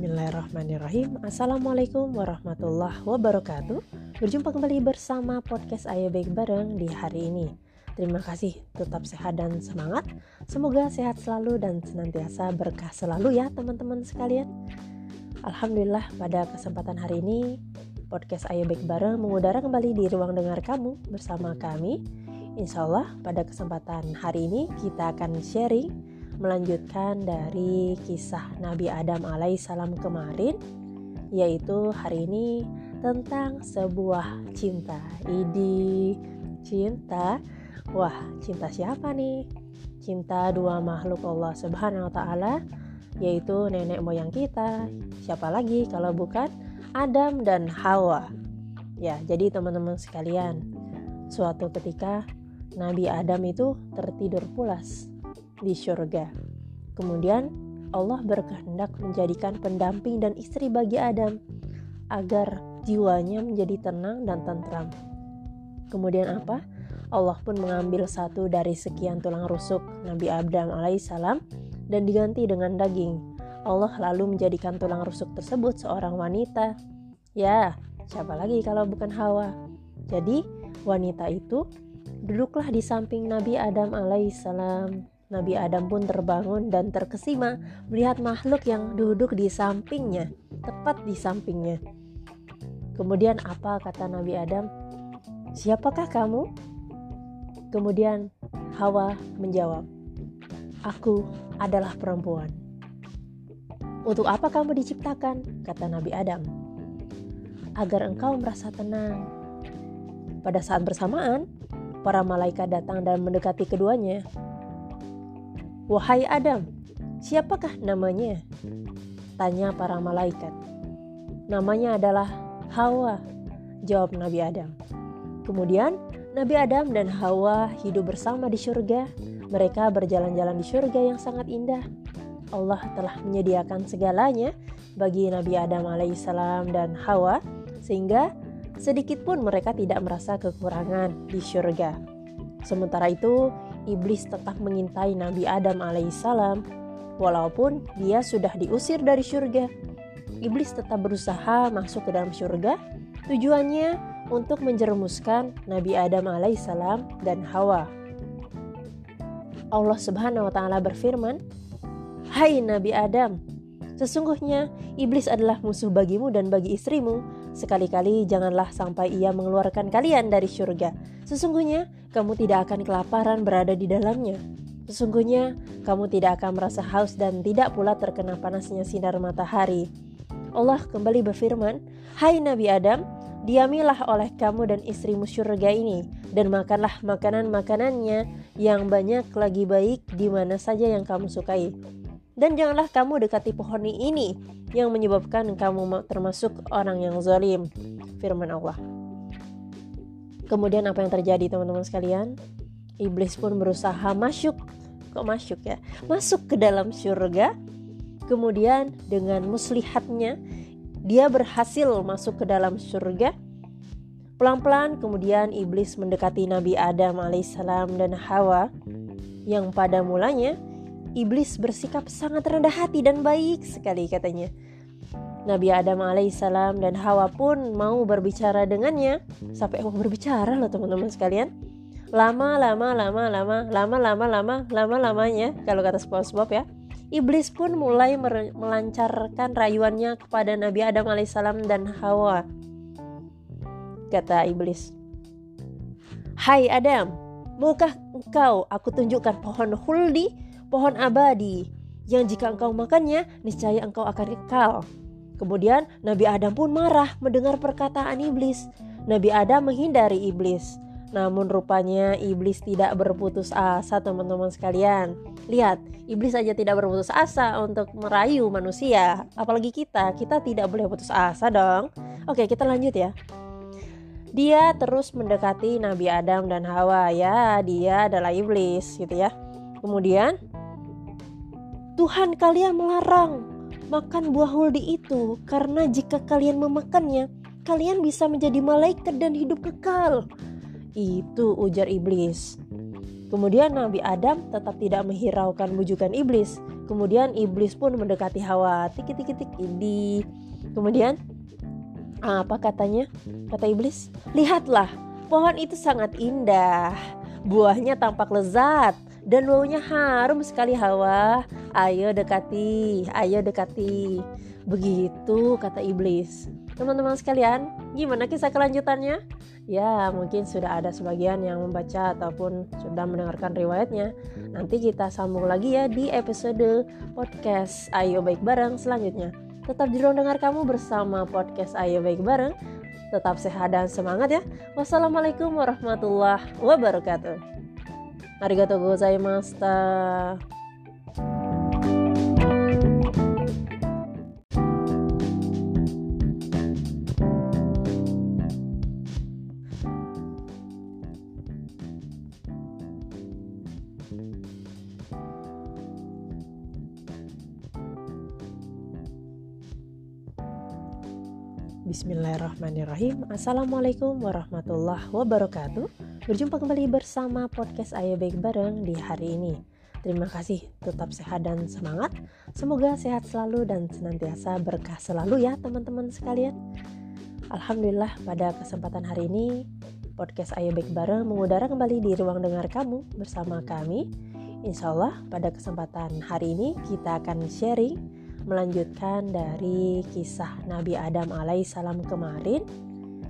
Bismillahirrahmanirrahim. Assalamualaikum warahmatullahi wabarakatuh. Berjumpa kembali bersama podcast Ayo Baik Bareng di hari ini. Terima kasih, tetap sehat dan semangat. Semoga sehat selalu dan senantiasa berkah selalu ya teman-teman sekalian. Alhamdulillah pada kesempatan hari ini Podcast Ayo Baik Bareng mengudara kembali di ruang dengar kamu bersama kami. Insya Allah pada kesempatan hari ini kita akan sharing melanjutkan dari kisah Nabi Adam alaihissalam kemarin yaitu hari ini tentang sebuah cinta. Idi cinta? Wah cinta siapa nih? Cinta dua makhluk Allah subhanahu wa ta'ala yaitu nenek moyang kita. Siapa lagi kalau bukan Adam dan Hawa? Ya jadi teman-teman sekalian suatu ketika Nabi Adam itu tertidur pulas di surga. Kemudian Allah berkehendak menjadikan pendamping dan istri bagi Adam agar jiwanya menjadi tenang dan tentram. Kemudian apa? Allah pun mengambil satu dari sekian tulang rusuk Nabi Adam alaihissalam dan diganti dengan daging. Allah lalu menjadikan tulang rusuk tersebut seorang wanita. Ya, siapa lagi kalau bukan Hawa? Jadi, wanita itu duduklah di samping Nabi Adam alaihissalam Nabi Adam pun terbangun dan terkesima melihat makhluk yang duduk di sampingnya, tepat di sampingnya. Kemudian apa kata Nabi Adam? Siapakah kamu? Kemudian Hawa menjawab, Aku adalah perempuan. Untuk apa kamu diciptakan? Kata Nabi Adam. Agar engkau merasa tenang. Pada saat bersamaan, para malaikat datang dan mendekati keduanya Wahai Adam, siapakah namanya? Tanya para malaikat. Namanya adalah Hawa, jawab Nabi Adam. Kemudian Nabi Adam dan Hawa hidup bersama di surga. Mereka berjalan-jalan di surga yang sangat indah. Allah telah menyediakan segalanya bagi Nabi Adam alaihissalam dan Hawa sehingga sedikit pun mereka tidak merasa kekurangan di surga. Sementara itu, iblis tetap mengintai Nabi Adam alaihissalam. Walaupun dia sudah diusir dari surga, iblis tetap berusaha masuk ke dalam surga. Tujuannya untuk menjerumuskan Nabi Adam alaihissalam dan Hawa. Allah Subhanahu wa taala berfirman, "Hai Nabi Adam, sesungguhnya iblis adalah musuh bagimu dan bagi istrimu. Sekali-kali janganlah sampai ia mengeluarkan kalian dari surga. Sesungguhnya kamu tidak akan kelaparan berada di dalamnya. Sesungguhnya kamu tidak akan merasa haus dan tidak pula terkena panasnya sinar matahari. Allah kembali berfirman, Hai Nabi Adam, diamilah oleh kamu dan istrimu surga ini, dan makanlah makanan-makanannya yang banyak lagi baik di mana saja yang kamu sukai. Dan janganlah kamu dekati pohon ini yang menyebabkan kamu termasuk orang yang zalim. Firman Allah. Kemudian apa yang terjadi teman-teman sekalian? Iblis pun berusaha masuk, kok masuk ya? Masuk ke dalam surga. Kemudian dengan muslihatnya dia berhasil masuk ke dalam surga. Pelan-pelan kemudian iblis mendekati Nabi Adam alaihissalam dan Hawa yang pada mulanya iblis bersikap sangat rendah hati dan baik sekali katanya. Nabi Adam alaihissalam dan Hawa pun mau berbicara dengannya. Sampai mau berbicara loh teman-teman sekalian. Lama lama lama lama lama lama lama lama lamanya kalau kata SpongeBob ya. Iblis pun mulai melancarkan rayuannya kepada Nabi Adam alaihissalam dan Hawa kata iblis. Hai Adam maukah engkau aku tunjukkan pohon huldi pohon abadi yang jika engkau makannya niscaya engkau akan kekal Kemudian Nabi Adam pun marah mendengar perkataan iblis. Nabi Adam menghindari iblis. Namun rupanya iblis tidak berputus asa teman-teman sekalian. Lihat, iblis saja tidak berputus asa untuk merayu manusia. Apalagi kita, kita tidak boleh putus asa dong. Oke, kita lanjut ya. Dia terus mendekati Nabi Adam dan Hawa ya, dia adalah iblis gitu ya. Kemudian Tuhan kalian melarang makan buah huldi itu karena jika kalian memakannya, kalian bisa menjadi malaikat dan hidup kekal. Itu ujar iblis. Kemudian Nabi Adam tetap tidak menghiraukan bujukan iblis. Kemudian iblis pun mendekati Hawa. Tik tik tik ini. Kemudian apa katanya? Kata iblis, "Lihatlah, pohon itu sangat indah. Buahnya tampak lezat dan baunya harum sekali Hawa. Ayo dekati, ayo dekati." Begitu kata iblis. Teman-teman sekalian, gimana kisah kelanjutannya? Ya, mungkin sudah ada sebagian yang membaca ataupun sudah mendengarkan riwayatnya. Nanti kita sambung lagi ya di episode podcast Ayo Baik Bareng selanjutnya. Tetap di ruang dengar kamu bersama podcast Ayo Baik Bareng. Tetap sehat dan semangat ya. Wassalamualaikum warahmatullahi wabarakatuh. ありがとうございました。Bismillahirrahmanirrahim. Assalamualaikum warahmatullahi wabarakatuh. Berjumpa kembali bersama podcast Ayo Baik Bareng di hari ini. Terima kasih, tetap sehat dan semangat. Semoga sehat selalu dan senantiasa berkah selalu ya teman-teman sekalian. Alhamdulillah pada kesempatan hari ini Podcast Ayo Baik Bareng mengudara kembali di ruang dengar kamu bersama kami. Insya Allah pada kesempatan hari ini kita akan sharing melanjutkan dari kisah Nabi Adam alaihissalam kemarin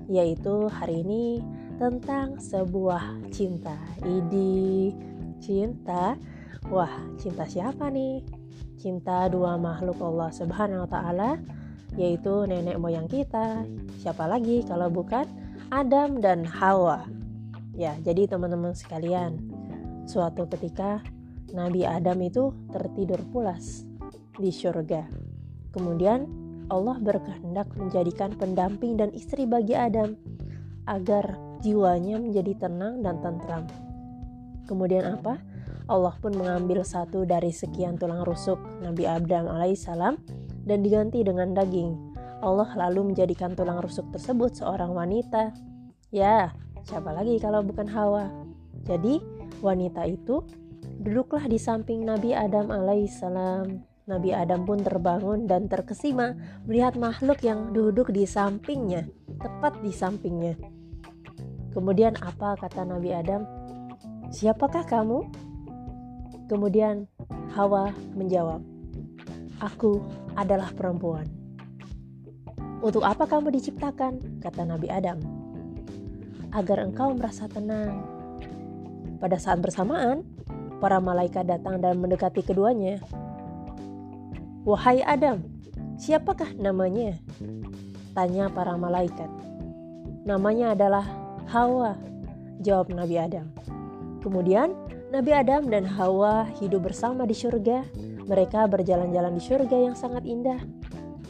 yaitu hari ini tentang sebuah cinta. Idi cinta? Wah cinta siapa nih? Cinta dua makhluk Allah subhanahu wa ta'ala yaitu nenek moyang kita. Siapa lagi kalau bukan Adam dan Hawa? Ya jadi teman-teman sekalian suatu ketika Nabi Adam itu tertidur pulas di surga. Kemudian Allah berkehendak menjadikan pendamping dan istri bagi Adam agar jiwanya menjadi tenang dan tentram. Kemudian apa? Allah pun mengambil satu dari sekian tulang rusuk Nabi Adam alaihissalam dan diganti dengan daging. Allah lalu menjadikan tulang rusuk tersebut seorang wanita. Ya, siapa lagi kalau bukan Hawa? Jadi, wanita itu duduklah di samping Nabi Adam alaihissalam Nabi Adam pun terbangun dan terkesima melihat makhluk yang duduk di sampingnya, tepat di sampingnya. Kemudian apa kata Nabi Adam? Siapakah kamu? Kemudian Hawa menjawab, Aku adalah perempuan. Untuk apa kamu diciptakan? Kata Nabi Adam. Agar engkau merasa tenang. Pada saat bersamaan, para malaikat datang dan mendekati keduanya Wahai Adam, siapakah namanya? Tanya para malaikat. Namanya adalah Hawa, jawab Nabi Adam. Kemudian Nabi Adam dan Hawa hidup bersama di surga. Mereka berjalan-jalan di surga yang sangat indah.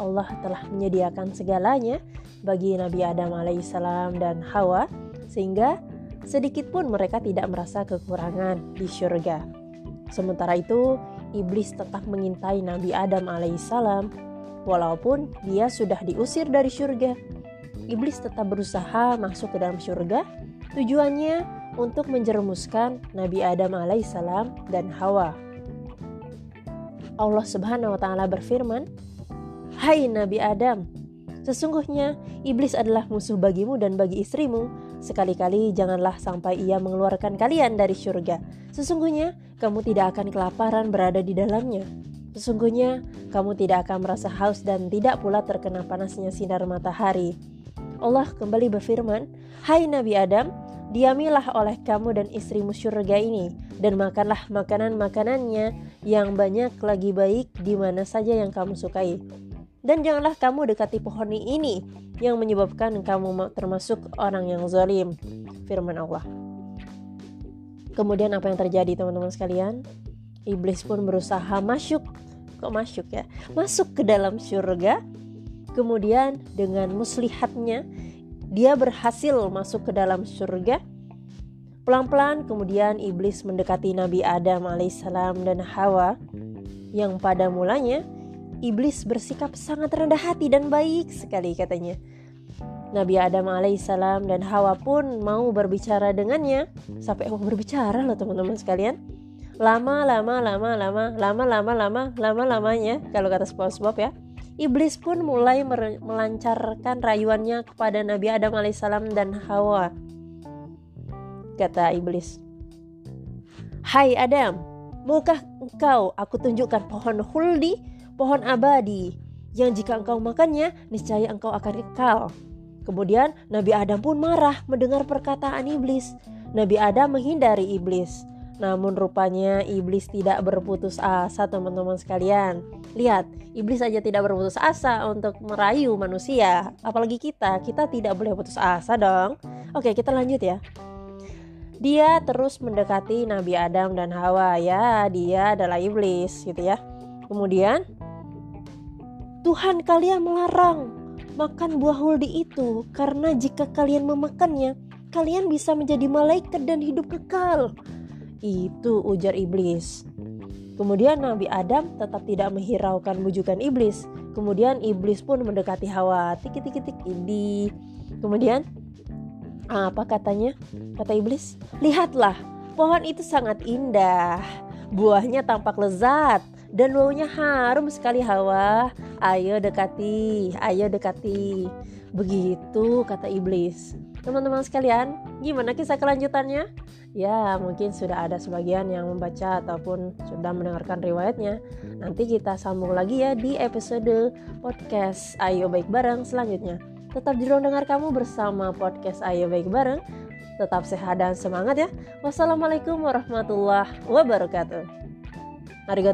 Allah telah menyediakan segalanya bagi Nabi Adam alaihissalam dan Hawa sehingga sedikit pun mereka tidak merasa kekurangan di surga. Sementara itu, iblis tetap mengintai Nabi Adam alaihissalam walaupun dia sudah diusir dari surga. Iblis tetap berusaha masuk ke dalam surga, tujuannya untuk menjerumuskan Nabi Adam alaihissalam dan Hawa. Allah Subhanahu wa taala berfirman, "Hai Nabi Adam, sesungguhnya iblis adalah musuh bagimu dan bagi istrimu. Sekali-kali janganlah sampai ia mengeluarkan kalian dari surga. Sesungguhnya kamu tidak akan kelaparan berada di dalamnya. Sesungguhnya kamu tidak akan merasa haus dan tidak pula terkena panasnya sinar matahari. Allah kembali berfirman, Hai Nabi Adam, diamilah oleh kamu dan istrimu surga ini, dan makanlah makanan-makanannya yang banyak lagi baik di mana saja yang kamu sukai. Dan janganlah kamu dekati pohon ini yang menyebabkan kamu termasuk orang yang zalim. Firman Allah. Kemudian apa yang terjadi teman-teman sekalian? Iblis pun berusaha masuk, kok masuk ya? Masuk ke dalam surga. Kemudian dengan muslihatnya dia berhasil masuk ke dalam surga. Pelan-pelan kemudian iblis mendekati Nabi Adam alaihissalam dan Hawa yang pada mulanya iblis bersikap sangat rendah hati dan baik sekali katanya. Nabi Adam alaihissalam dan Hawa pun mau berbicara dengannya. Sampai mau berbicara loh teman-teman sekalian. Lama lama lama lama lama lama lama lama lamanya kalau kata SpongeBob ya. Iblis pun mulai melancarkan rayuannya kepada Nabi Adam alaihissalam dan Hawa kata iblis. Hai Adam maukah engkau aku tunjukkan pohon huldi pohon abadi yang jika engkau makannya niscaya engkau akan kekal Kemudian Nabi Adam pun marah mendengar perkataan iblis. Nabi Adam menghindari iblis. Namun rupanya iblis tidak berputus asa teman-teman sekalian. Lihat, iblis saja tidak berputus asa untuk merayu manusia. Apalagi kita, kita tidak boleh putus asa dong. Oke, kita lanjut ya. Dia terus mendekati Nabi Adam dan Hawa ya, dia adalah iblis gitu ya. Kemudian Tuhan kalian melarang makan buah huldi itu karena jika kalian memakannya, kalian bisa menjadi malaikat dan hidup kekal. Itu ujar iblis. Kemudian Nabi Adam tetap tidak menghiraukan bujukan iblis. Kemudian iblis pun mendekati Hawa. Tik tik tik ini. Kemudian apa katanya? Kata iblis, "Lihatlah, pohon itu sangat indah. Buahnya tampak lezat dan baunya harum sekali Hawa. Ayo dekati, ayo dekati. Begitu kata iblis. Teman-teman sekalian, gimana kisah kelanjutannya? Ya, mungkin sudah ada sebagian yang membaca ataupun sudah mendengarkan riwayatnya. Nanti kita sambung lagi ya di episode podcast Ayo Baik Bareng selanjutnya. Tetap di ruang dengar kamu bersama podcast Ayo Baik Bareng. Tetap sehat dan semangat ya. Wassalamualaikum warahmatullahi wabarakatuh. あり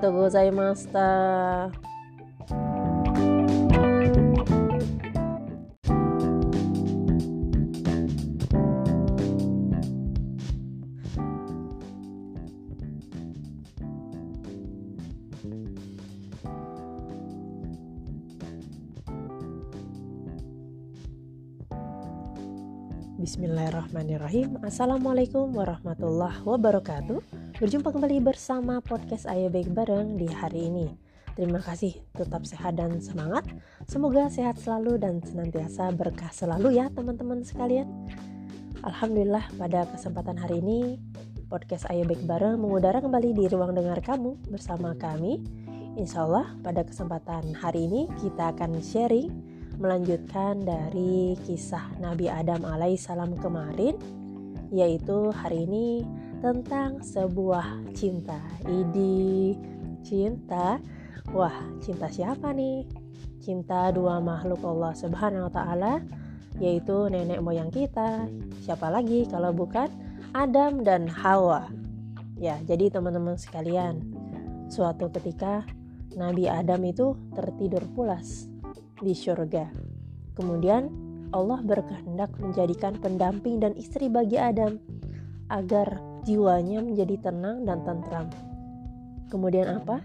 Bismillahirrahmanirrahim. Assalamualaikum warahmatullahi wabarakatuh. Berjumpa kembali bersama podcast Ayo Baik Bareng di hari ini. Terima kasih, tetap sehat dan semangat. Semoga sehat selalu dan senantiasa berkah selalu ya teman-teman sekalian. Alhamdulillah pada kesempatan hari ini Podcast Ayo Baik Bareng mengudara kembali di ruang dengar kamu bersama kami. Insya Allah pada kesempatan hari ini kita akan sharing melanjutkan dari kisah Nabi Adam alaihissalam kemarin yaitu hari ini tentang sebuah cinta. Idi cinta? Wah cinta siapa nih? Cinta dua makhluk Allah subhanahu wa ta'ala yaitu nenek moyang kita. Siapa lagi kalau bukan Adam dan Hawa? Ya jadi teman-teman sekalian suatu ketika Nabi Adam itu tertidur pulas di surga. Kemudian Allah berkehendak menjadikan pendamping dan istri bagi Adam agar jiwanya menjadi tenang dan tentram. Kemudian apa?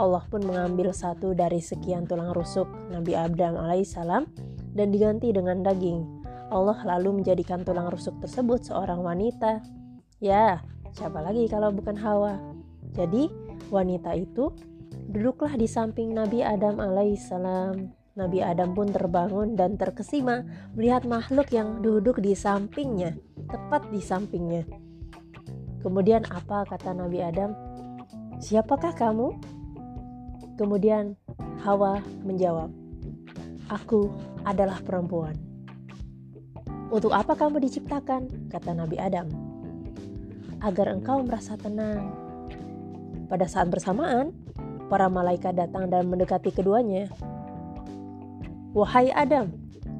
Allah pun mengambil satu dari sekian tulang rusuk Nabi Adam alaihissalam dan diganti dengan daging. Allah lalu menjadikan tulang rusuk tersebut seorang wanita. Ya, siapa lagi kalau bukan Hawa? Jadi, wanita itu duduklah di samping Nabi Adam alaihissalam Nabi Adam pun terbangun dan terkesima melihat makhluk yang duduk di sampingnya, tepat di sampingnya. Kemudian apa kata Nabi Adam? Siapakah kamu? Kemudian Hawa menjawab, Aku adalah perempuan. Untuk apa kamu diciptakan? Kata Nabi Adam. Agar engkau merasa tenang. Pada saat bersamaan, para malaikat datang dan mendekati keduanya Wahai Adam,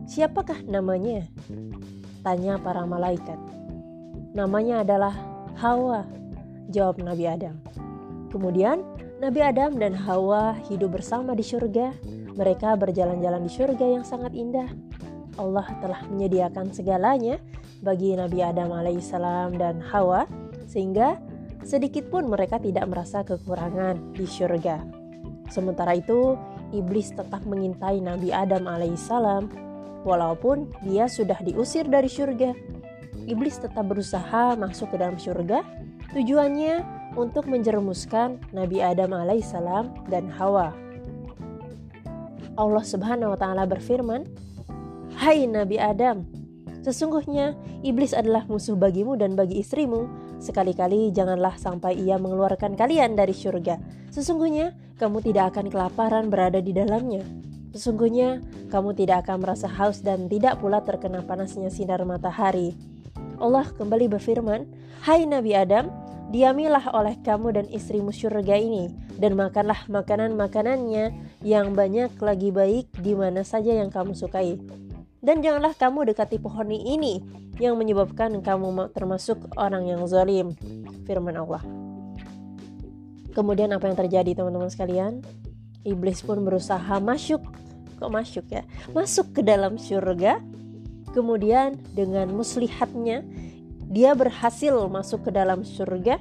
siapakah namanya? Tanya para malaikat. Namanya adalah Hawa, jawab Nabi Adam. Kemudian Nabi Adam dan Hawa hidup bersama di surga. Mereka berjalan-jalan di surga yang sangat indah. Allah telah menyediakan segalanya bagi Nabi Adam alaihissalam dan Hawa sehingga sedikit pun mereka tidak merasa kekurangan di surga. Sementara itu, iblis tetap mengintai Nabi Adam alaihissalam. Walaupun dia sudah diusir dari surga, iblis tetap berusaha masuk ke dalam surga. Tujuannya untuk menjerumuskan Nabi Adam alaihissalam dan Hawa. Allah Subhanahu wa taala berfirman, Hai Nabi Adam, sesungguhnya iblis adalah musuh bagimu dan bagi istrimu. Sekali-kali janganlah sampai ia mengeluarkan kalian dari surga. Sesungguhnya kamu tidak akan kelaparan berada di dalamnya. Sesungguhnya kamu tidak akan merasa haus dan tidak pula terkena panasnya sinar matahari. Allah kembali berfirman, Hai Nabi Adam, diamilah oleh kamu dan istrimu surga ini dan makanlah makanan-makanannya yang banyak lagi baik di mana saja yang kamu sukai. Dan janganlah kamu dekati pohon ini yang menyebabkan kamu termasuk orang yang zalim. Firman Allah. Kemudian apa yang terjadi teman-teman sekalian? Iblis pun berusaha masuk kok masuk ya? Masuk ke dalam surga. Kemudian dengan muslihatnya dia berhasil masuk ke dalam surga.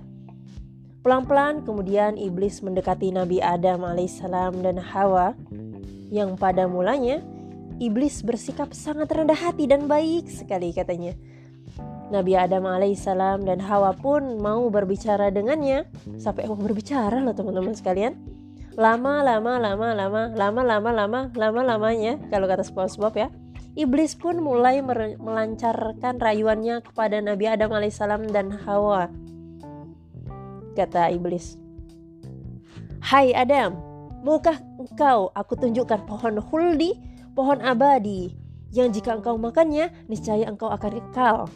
Pelan-pelan kemudian iblis mendekati Nabi Adam alaihissalam dan Hawa yang pada mulanya iblis bersikap sangat rendah hati dan baik sekali katanya. Nabi Adam alaihissalam dan Hawa pun mau berbicara dengannya sampai mau berbicara loh teman-teman sekalian. Lama lama lama lama lama lama lama lama lamanya kalau kata SpongeBob ya Iblis pun mulai melancarkan rayuannya kepada Nabi Adam alaihissalam dan Hawa. Kata iblis, Hai Adam, maukah engkau aku tunjukkan pohon huldi, pohon abadi, yang jika engkau makannya, niscaya engkau akan kekal.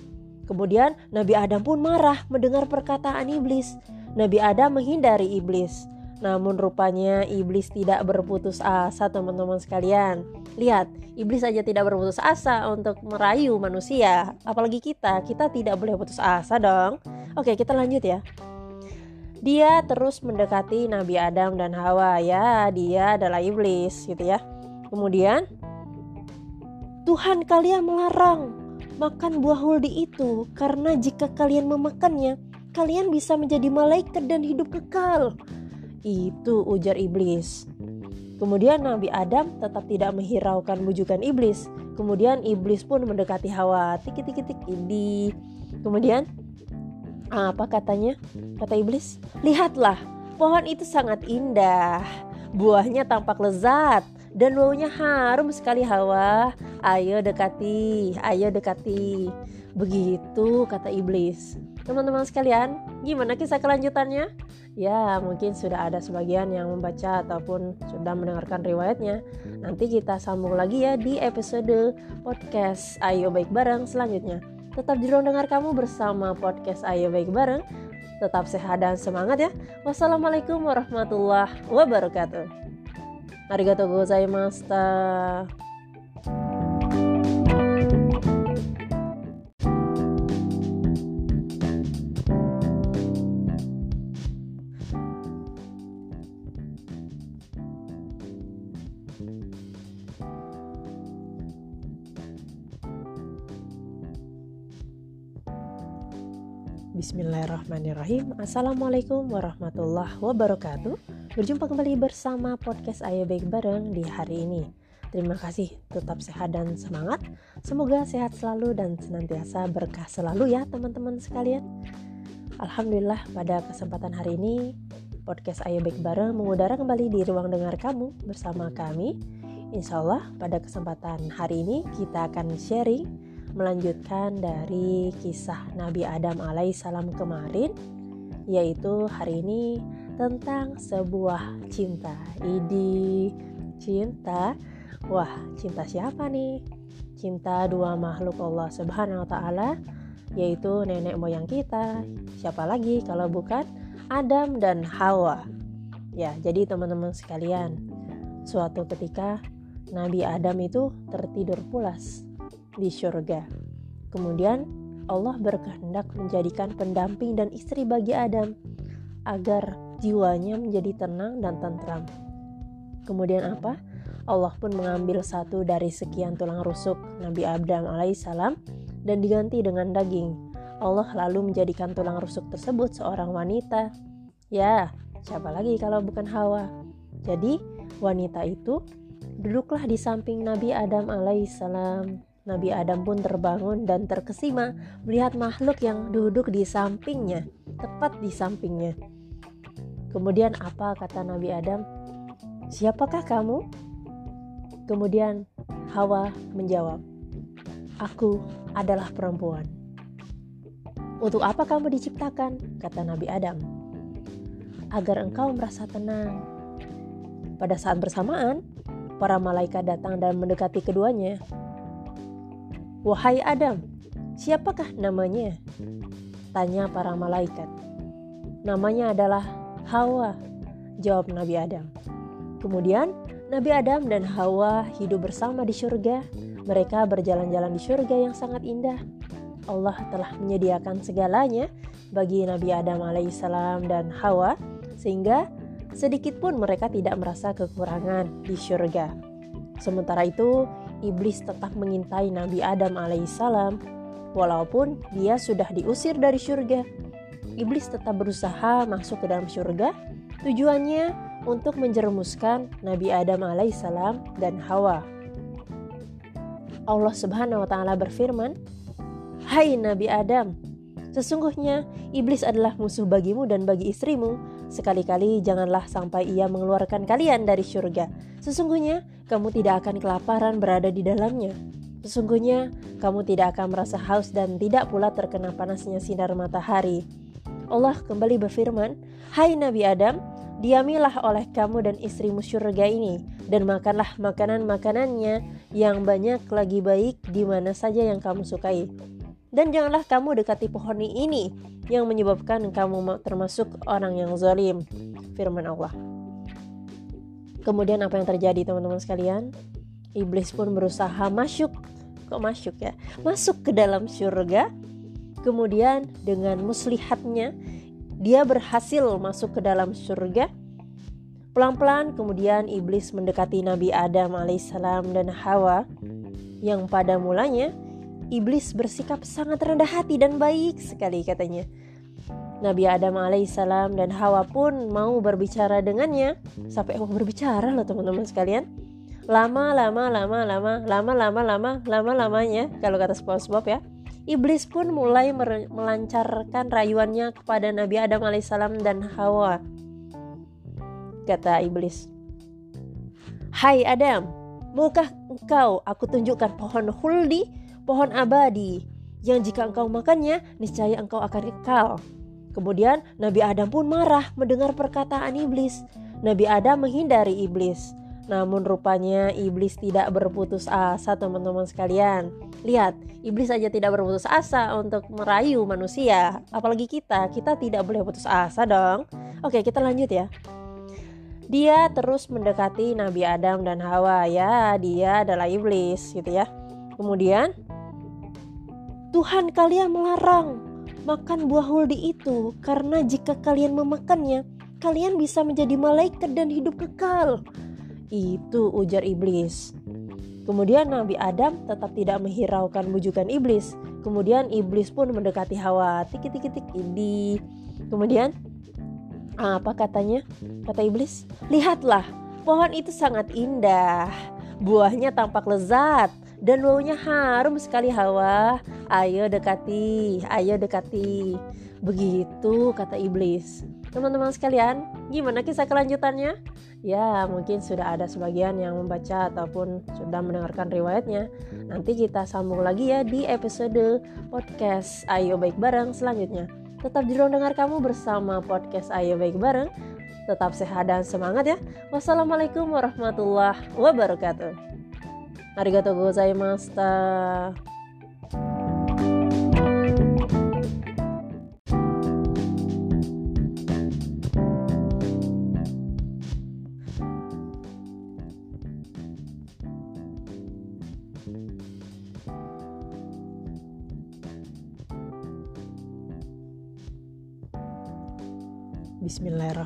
Kemudian Nabi Adam pun marah mendengar perkataan iblis. Nabi Adam menghindari iblis. Namun rupanya iblis tidak berputus asa teman-teman sekalian. Lihat, iblis saja tidak berputus asa untuk merayu manusia. Apalagi kita, kita tidak boleh putus asa dong. Oke, kita lanjut ya. Dia terus mendekati Nabi Adam dan Hawa ya, dia adalah iblis gitu ya. Kemudian Tuhan kalian melarang makan buah huldi itu karena jika kalian memakannya, kalian bisa menjadi malaikat dan hidup kekal. Itu ujar iblis. Kemudian Nabi Adam tetap tidak menghiraukan bujukan iblis. Kemudian iblis pun mendekati Hawa. Tik tik tik ini. Kemudian apa katanya? Kata iblis, "Lihatlah, pohon itu sangat indah. Buahnya tampak lezat dan baunya harum sekali Hawa. Ayo dekati, ayo dekati." Begitu kata iblis. Teman-teman sekalian, gimana kisah kelanjutannya? ya mungkin sudah ada sebagian yang membaca ataupun sudah mendengarkan riwayatnya. Nanti kita sambung lagi ya di episode podcast Ayo Baik Bareng selanjutnya. Tetap di ruang dengar kamu bersama podcast Ayo Baik Bareng. Tetap sehat dan semangat ya. Wassalamualaikum warahmatullahi wabarakatuh. ありがとうございました。Bismillahirrahmanirrahim. Assalamualaikum warahmatullahi wabarakatuh. Berjumpa kembali bersama podcast Ayo Baik Bareng di hari ini. Terima kasih, tetap sehat dan semangat. Semoga sehat selalu dan senantiasa berkah selalu ya teman-teman sekalian. Alhamdulillah pada kesempatan hari ini Podcast Ayo Baik Bareng mengudara kembali di ruang dengar kamu bersama kami. Insya Allah pada kesempatan hari ini kita akan sharing melanjutkan dari kisah Nabi Adam alaihissalam kemarin yaitu hari ini tentang sebuah cinta. Idi cinta? Wah cinta siapa nih? Cinta dua makhluk Allah subhanahu wa ta'ala yaitu nenek moyang kita. Siapa lagi kalau bukan Adam dan Hawa? Ya jadi teman-teman sekalian suatu ketika Nabi Adam itu tertidur pulas di surga. Kemudian Allah berkehendak menjadikan pendamping dan istri bagi Adam agar jiwanya menjadi tenang dan tentram. Kemudian apa? Allah pun mengambil satu dari sekian tulang rusuk Nabi Adam alaihissalam dan diganti dengan daging. Allah lalu menjadikan tulang rusuk tersebut seorang wanita. Ya, siapa lagi kalau bukan Hawa? Jadi, wanita itu duduklah di samping Nabi Adam alaihissalam Nabi Adam pun terbangun dan terkesima melihat makhluk yang duduk di sampingnya, tepat di sampingnya. Kemudian apa kata Nabi Adam? Siapakah kamu? Kemudian Hawa menjawab, Aku adalah perempuan. Untuk apa kamu diciptakan? Kata Nabi Adam. Agar engkau merasa tenang. Pada saat bersamaan, para malaikat datang dan mendekati keduanya. Wahai Adam, siapakah namanya? Tanya para malaikat. Namanya adalah Hawa, jawab Nabi Adam. Kemudian Nabi Adam dan Hawa hidup bersama di surga. Mereka berjalan-jalan di surga yang sangat indah. Allah telah menyediakan segalanya bagi Nabi Adam alaihissalam dan Hawa sehingga sedikit pun mereka tidak merasa kekurangan di surga. Sementara itu, iblis tetap mengintai Nabi Adam alaihissalam walaupun dia sudah diusir dari surga. Iblis tetap berusaha masuk ke dalam surga. Tujuannya untuk menjerumuskan Nabi Adam alaihissalam dan Hawa. Allah Subhanahu wa taala berfirman, "Hai Nabi Adam, sesungguhnya iblis adalah musuh bagimu dan bagi istrimu. Sekali-kali janganlah sampai ia mengeluarkan kalian dari surga. Sesungguhnya kamu tidak akan kelaparan berada di dalamnya. Sesungguhnya kamu tidak akan merasa haus dan tidak pula terkena panasnya sinar matahari." Allah kembali berfirman, "Hai Nabi Adam, Diamilah oleh kamu dan istrimu surga ini, dan makanlah makanan-makanannya yang banyak lagi baik di mana saja yang kamu sukai. Dan janganlah kamu dekati pohon ini yang menyebabkan kamu termasuk orang yang zalim. Firman Allah. Kemudian apa yang terjadi teman-teman sekalian? Iblis pun berusaha masuk, kok masuk ya? Masuk ke dalam surga. Kemudian dengan muslihatnya dia berhasil masuk ke dalam surga. Pelan-pelan kemudian iblis mendekati Nabi Adam alaihissalam dan Hawa yang pada mulanya iblis bersikap sangat rendah hati dan baik sekali katanya. Nabi Adam alaihissalam dan Hawa pun mau berbicara dengannya sampai mau berbicara loh teman-teman sekalian. Lama lama lama lama lama lama lama lama lamanya kalau kata SpongeBob ya Iblis pun mulai melancarkan rayuannya kepada Nabi Adam alaihissalam dan Hawa. Kata iblis, Hai Adam, maukah engkau aku tunjukkan pohon huldi, pohon abadi, yang jika engkau makannya, niscaya engkau akan kekal. Kemudian Nabi Adam pun marah mendengar perkataan iblis. Nabi Adam menghindari iblis. Namun rupanya iblis tidak berputus asa teman-teman sekalian. Lihat, iblis saja tidak berputus asa untuk merayu manusia. Apalagi kita, kita tidak boleh putus asa dong. Oke, kita lanjut ya. Dia terus mendekati Nabi Adam dan Hawa ya, dia adalah iblis gitu ya. Kemudian Tuhan kalian melarang makan buah huldi itu karena jika kalian memakannya, kalian bisa menjadi malaikat dan hidup kekal. Itu ujar iblis. Kemudian Nabi Adam tetap tidak menghiraukan bujukan iblis. Kemudian iblis pun mendekati Hawa. Tik tik tik ini. Kemudian apa katanya? Kata iblis, "Lihatlah, pohon itu sangat indah. Buahnya tampak lezat dan baunya harum sekali Hawa. Ayo dekati, ayo dekati." Begitu kata iblis. Teman-teman sekalian, gimana kisah kelanjutannya? ya mungkin sudah ada sebagian yang membaca ataupun sudah mendengarkan riwayatnya. Nanti kita sambung lagi ya di episode podcast Ayo Baik Bareng selanjutnya. Tetap di ruang dengar kamu bersama podcast Ayo Baik Bareng. Tetap sehat dan semangat ya. Wassalamualaikum warahmatullahi wabarakatuh. Arigatou gozaimashita.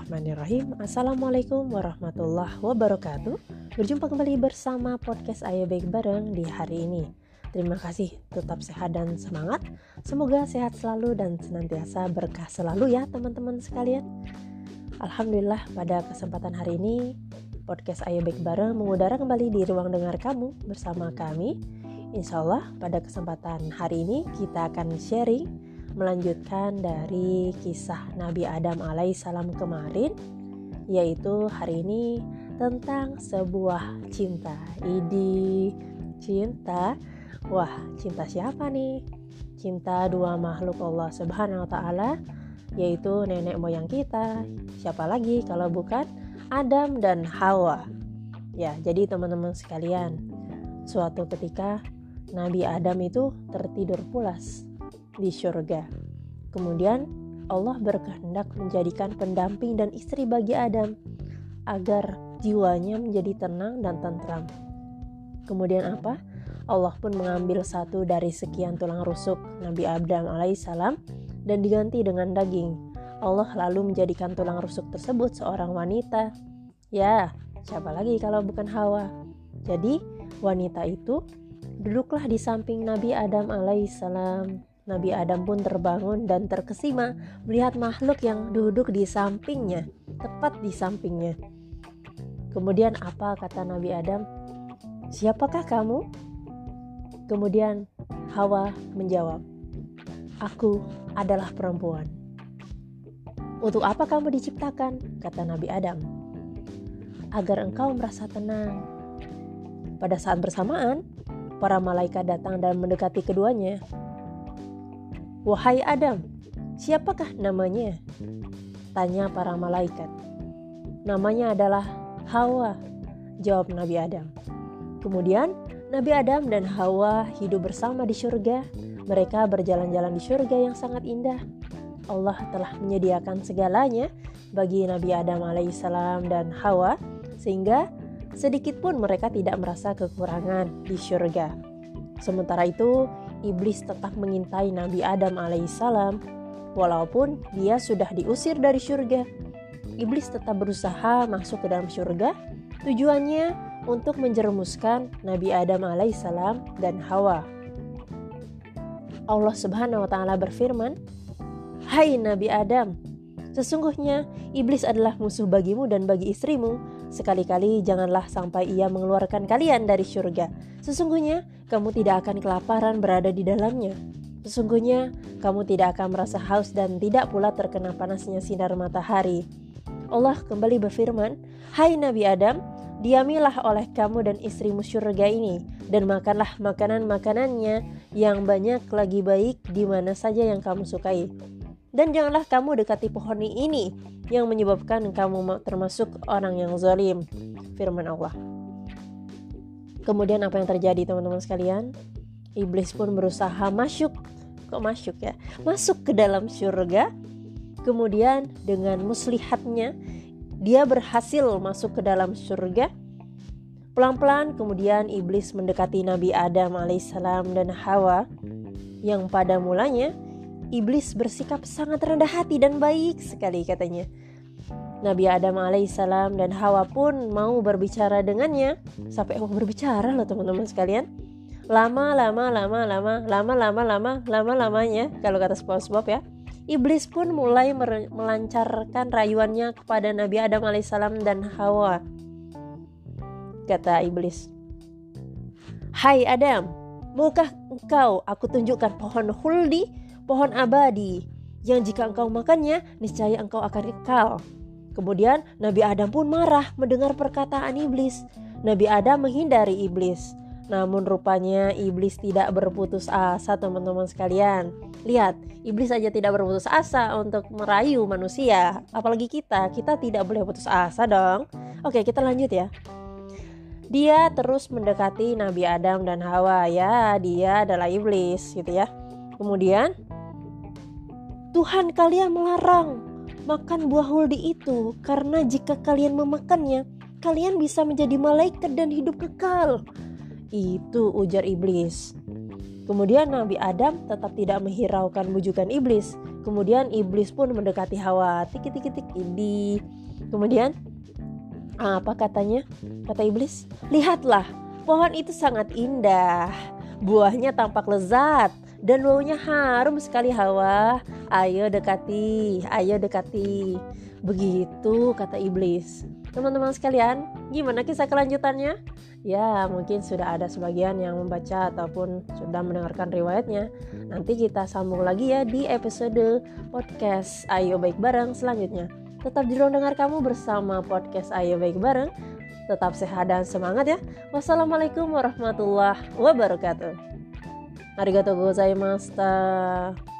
Bismillahirrahmanirrahim. Assalamualaikum warahmatullahi wabarakatuh. Berjumpa kembali bersama podcast Ayo Baik Bareng di hari ini. Terima kasih, tetap sehat dan semangat. Semoga sehat selalu dan senantiasa berkah selalu ya teman-teman sekalian. Alhamdulillah pada kesempatan hari ini Podcast Ayo Baik Bareng mengudara kembali di ruang dengar kamu bersama kami. Insya Allah pada kesempatan hari ini kita akan sharing melanjutkan dari kisah Nabi Adam alaihissalam kemarin yaitu hari ini tentang sebuah cinta. Idi cinta Wah, cinta siapa nih? Cinta dua makhluk Allah Subhanahu wa taala yaitu nenek moyang kita. Siapa lagi kalau bukan Adam dan Hawa. Ya, jadi teman-teman sekalian, suatu ketika Nabi Adam itu tertidur pulas di surga. Kemudian Allah berkehendak menjadikan pendamping dan istri bagi Adam agar jiwanya menjadi tenang dan tentram. Kemudian apa? Allah pun mengambil satu dari sekian tulang rusuk Nabi Adam alaihissalam dan diganti dengan daging. Allah lalu menjadikan tulang rusuk tersebut seorang wanita. Ya, siapa lagi kalau bukan Hawa? Jadi, wanita itu duduklah di samping Nabi Adam alaihissalam. Nabi Adam pun terbangun dan terkesima melihat makhluk yang duduk di sampingnya, tepat di sampingnya. Kemudian apa kata Nabi Adam? Siapakah kamu? Kemudian Hawa menjawab, "Aku adalah perempuan." "Untuk apa kamu diciptakan?" kata Nabi Adam. "Agar engkau merasa tenang." Pada saat bersamaan, para malaikat datang dan mendekati keduanya. "Wahai Adam, siapakah namanya?" tanya para malaikat. "Namanya adalah Hawa," jawab Nabi Adam. Kemudian Nabi Adam dan Hawa hidup bersama di surga. Mereka berjalan-jalan di surga yang sangat indah. Allah telah menyediakan segalanya bagi Nabi Adam alaihissalam dan Hawa sehingga sedikit pun mereka tidak merasa kekurangan di surga. Sementara itu, iblis tetap mengintai Nabi Adam alaihissalam walaupun dia sudah diusir dari surga. Iblis tetap berusaha masuk ke dalam surga. Tujuannya untuk menjerumuskan Nabi Adam alaihissalam dan Hawa. Allah Subhanahu wa taala berfirman, "Hai Nabi Adam, sesungguhnya iblis adalah musuh bagimu dan bagi istrimu. Sekali-kali janganlah sampai ia mengeluarkan kalian dari surga. Sesungguhnya kamu tidak akan kelaparan berada di dalamnya." Sesungguhnya kamu tidak akan merasa haus dan tidak pula terkena panasnya sinar matahari. Allah kembali berfirman, "Hai Nabi Adam, Diamilah oleh kamu dan istrimu surga ini, dan makanlah makanan-makanannya yang banyak lagi baik di mana saja yang kamu sukai. Dan janganlah kamu dekati pohon ini yang menyebabkan kamu termasuk orang yang zalim. Firman Allah. Kemudian apa yang terjadi teman-teman sekalian? Iblis pun berusaha masuk, kok masuk ya? Masuk ke dalam surga. Kemudian dengan muslihatnya dia berhasil masuk ke dalam surga. Pelan-pelan kemudian iblis mendekati Nabi Adam alaihissalam dan Hawa yang pada mulanya iblis bersikap sangat rendah hati dan baik sekali katanya. Nabi Adam alaihissalam dan Hawa pun mau berbicara dengannya sampai mau berbicara loh teman-teman sekalian. Lama lama lama lama lama lama lama lama lamanya kalau kata SpongeBob ya Iblis pun mulai melancarkan rayuannya kepada Nabi Adam alaihissalam dan Hawa. Kata iblis, Hai Adam, maukah engkau aku tunjukkan pohon huldi, pohon abadi, yang jika engkau makannya, niscaya engkau akan kekal. Kemudian Nabi Adam pun marah mendengar perkataan iblis. Nabi Adam menghindari iblis. Namun rupanya iblis tidak berputus asa teman-teman sekalian. Lihat, iblis saja tidak berputus asa untuk merayu manusia. Apalagi kita, kita tidak boleh putus asa dong. Oke, kita lanjut ya. Dia terus mendekati Nabi Adam dan Hawa ya, dia adalah iblis gitu ya. Kemudian Tuhan kalian melarang makan buah huldi itu karena jika kalian memakannya, kalian bisa menjadi malaikat dan hidup kekal. Itu ujar iblis. Kemudian Nabi Adam tetap tidak menghiraukan bujukan iblis. Kemudian iblis pun mendekati Hawa. Tik tik tik ini. Kemudian apa katanya? Kata iblis, "Lihatlah, pohon itu sangat indah. Buahnya tampak lezat dan baunya harum sekali Hawa. Ayo dekati, ayo dekati." Begitu kata iblis. Teman-teman sekalian, gimana kisah kelanjutannya? Ya, mungkin sudah ada sebagian yang membaca ataupun sudah mendengarkan riwayatnya. Nanti kita sambung lagi ya di episode podcast Ayo Baik Bareng selanjutnya. Tetap di ruang dengar kamu bersama podcast Ayo Baik Bareng. Tetap sehat dan semangat ya. Wassalamualaikum warahmatullahi wabarakatuh. ありがとうございました。